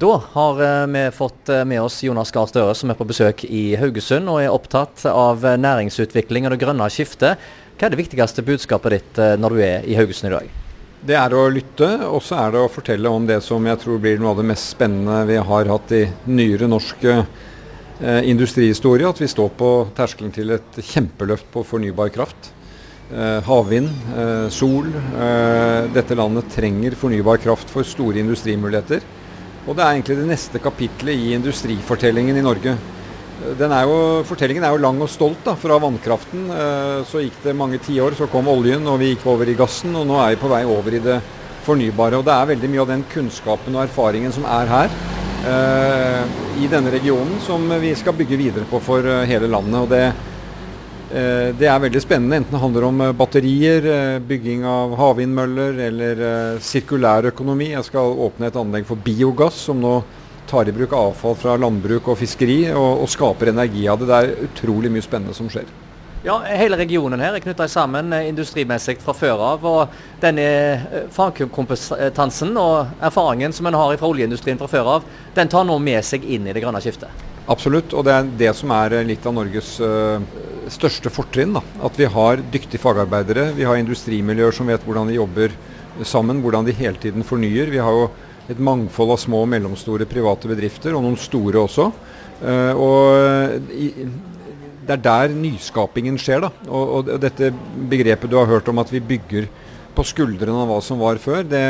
Da har eh, vi fått eh, med oss Jonas Gahr Støre, som er på besøk i Haugesund og er opptatt av eh, næringsutvikling og det grønne skiftet. Hva er det viktigste budskapet ditt når du er i Haugesund i dag? Det er å lytte, og så er det å fortelle om det som jeg tror blir noe av det mest spennende vi har hatt i nyere norsk eh, industrihistorie. At vi står på terskelen til et kjempeløft på fornybar kraft. Havvind, sol. dette landet trenger fornybar kraft for store industrimuligheter. Og det er egentlig det neste kapitlet i industrifortellingen i Norge. Er jo, fortellingen er jo lang og stolt da, fra vannkraften. Eh, så gikk det mange tiår, så kom oljen og vi gikk over i gassen. Og nå er vi på vei over i det fornybare. Og det er veldig mye av den kunnskapen og erfaringen som er her eh, i denne regionen, som vi skal bygge videre på for eh, hele landet. Og det, det er veldig spennende, enten det handler om eh, batterier, eh, bygging av havvindmøller eller sirkulær økonomi. Jeg skal åpne et anlegg for biogass, som nå tar i bruk avfall fra landbruk og fiskeri og, og skaper energi av det. Det er utrolig mye spennende som skjer. Ja, Hele regionen her er knytta sammen industrimessig fra før av. og Denne fagkompetansen og erfaringen som en har fra oljeindustrien fra før av, den tar nå med seg inn i det grønne skiftet? Absolutt, og det er det som er litt av Norges største fortrinn. Da. At vi har dyktige fagarbeidere, vi har industrimiljøer som vet hvordan de jobber sammen, hvordan de hele tiden fornyer. Vi har jo et mangfold av små og mellomstore private bedrifter, og noen store også. Uh, og i, det er der nyskapingen skjer. da, og, dette begrepet du har hørt om at vi bygger på skuldrene av hva som var før. Det,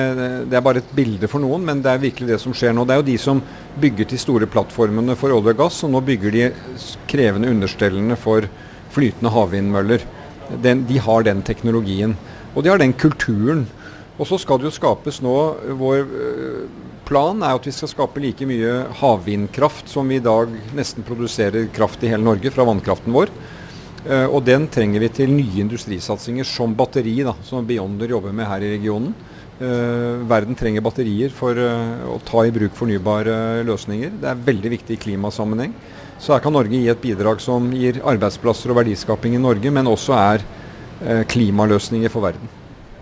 det, er bare et bilde for noen, men det er virkelig det som skjer nå. Det er jo de som bygger til store plattformene for olje og gass, og nå bygger de krevende understellene for flytende havvindmøller. Den, de har den teknologien. Og de har den kulturen. Og så skal det jo skapes nå Vår øh, plan er at vi skal skape like mye havvindkraft som vi i dag nesten produserer kraft i hele Norge fra vannkraften vår. Uh, og den trenger vi til nye industrisatsinger som batteri, da, som Beyonder jobber med her i regionen. Verden trenger batterier for å ta i bruk fornybare løsninger. Det er veldig viktig i klimasammenheng. Så her kan Norge gi et bidrag som gir arbeidsplasser og verdiskaping i Norge, men også er klimaløsninger for verden.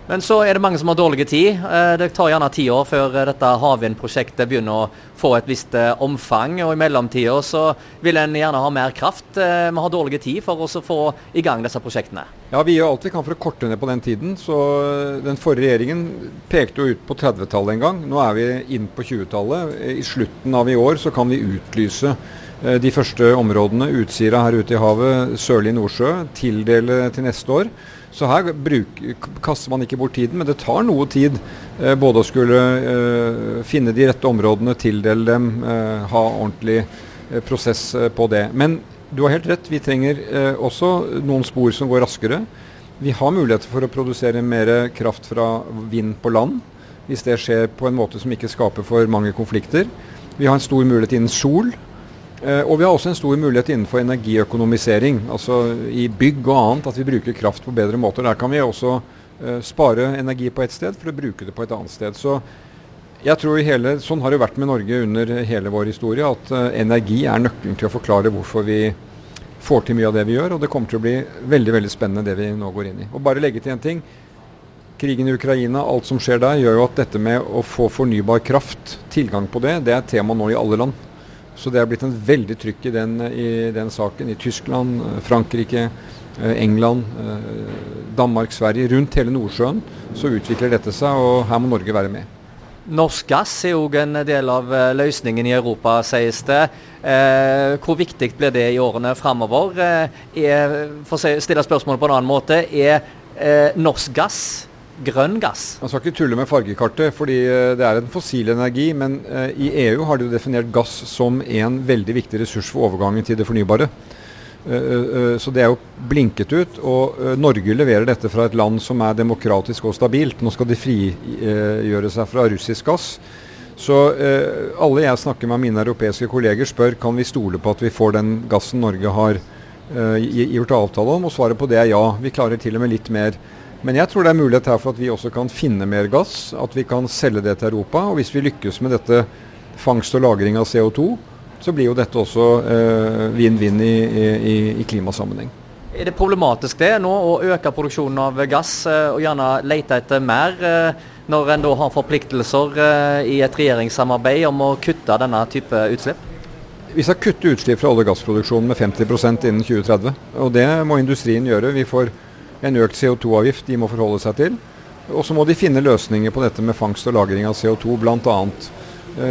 Men så er det mange som har dårlig tid. Eh, det tar gjerne ti år før eh, dette havvindprosjektet begynner å få et visst eh, omfang. Og i mellomtida så vil en gjerne ha mer kraft. Vi har dårlig tid for å få i gang disse prosjektene. Ja, Vi gjør alt vi kan for å korte ned på den tiden. så Den forrige regjeringen pekte jo ut på 30-tallet en gang. Nå er vi inn på 20-tallet. I slutten av i år så kan vi utlyse de første områdene, Utsira her ute i havet, sørlig Nordsjø, tildele til neste år. Så her bruk, kaster man ikke bort tiden, men det tar noe tid eh, både å skulle eh, finne de rette områdene, tildele dem, eh, ha ordentlig eh, prosess eh, på det. Men du har helt rett, vi trenger eh, også noen spor som går raskere. Vi har muligheter for å produsere mer kraft fra vind på land, hvis det skjer på en måte som ikke skaper for mange konflikter. Vi har en stor mulighet innen sol. Eh, og vi har også en stor mulighet innenfor energiøkonomisering, altså i bygg og annet, at vi bruker kraft på bedre måter. Der kan vi også uh, spare energi på ett sted for å bruke det på et annet sted. Så jeg tror hele, Sånn har det vært med Norge under hele vår historie, at uh, energi er nøkkelen til å forklare hvorfor vi får til mye av det vi gjør. Og det kommer til å bli veldig veldig spennende det vi nå går inn i. Og bare legge til en ting. Krigen i Ukraina, alt som skjer der, gjør jo at dette med å få fornybar kraft, tilgang på det, det er tema nå i alle land. Så det er blitt en veldig trykk i den, i den saken. I Tyskland, Frankrike, eh, England, eh, Danmark, Sverige. Rundt hele Nordsjøen så utvikler dette seg, og her må Norge være med. Norsk gass er òg en del av eh, løsningen i Europa, sies det. Eh, hvor viktig blir det i årene framover? Eh, for å stille spørsmålet på en annen måte, er eh, norsk gass grønn gass? Man skal ikke tulle med fargekartet, fordi eh, det er en fossil energi. Men uh, i EU har de jo definert gass som en veldig viktig ressurs for overgangen til det fornybare. Uh, så det er jo blinket ut. Og Norge leverer dette fra et land som er demokratisk og stabilt. Nå skal de frigjøre seg fra russisk gass. Så alle jeg snakker med mine europeiske kolleger spør kan vi stole på at vi får den gassen Norge har gjort avtale om. Og svaret på det er ja. Vi klarer til og med litt mer. Men jeg tror det er mulighet her for at vi også kan finne mer gass, at vi kan selge det til Europa. Og hvis vi lykkes med dette fangst og lagring av CO2, så blir jo dette også vinn-vinn eh, i, i, i, klimasammenheng. Er det problematisk det nå å øke produksjonen av gass og gjerne lete etter mer, når en da har forpliktelser i et regjeringssamarbeid om å kutte denne type utslipp? Vi skal kutte utslipp fra olje- og gassproduksjonen med 50% innen 2030. Og det må industrien gjøre. Vi får en økt CO2-avgift de må forholde seg til. Og så må de finne løsninger på dette med fangst og lagring av CO2 bl.a.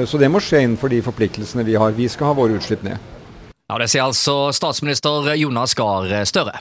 Så det må skje innenfor de forpliktelsene vi har. Vi skal ha våre utslipp ned. Ja, Det sier altså statsminister Jonas Gahr Støre.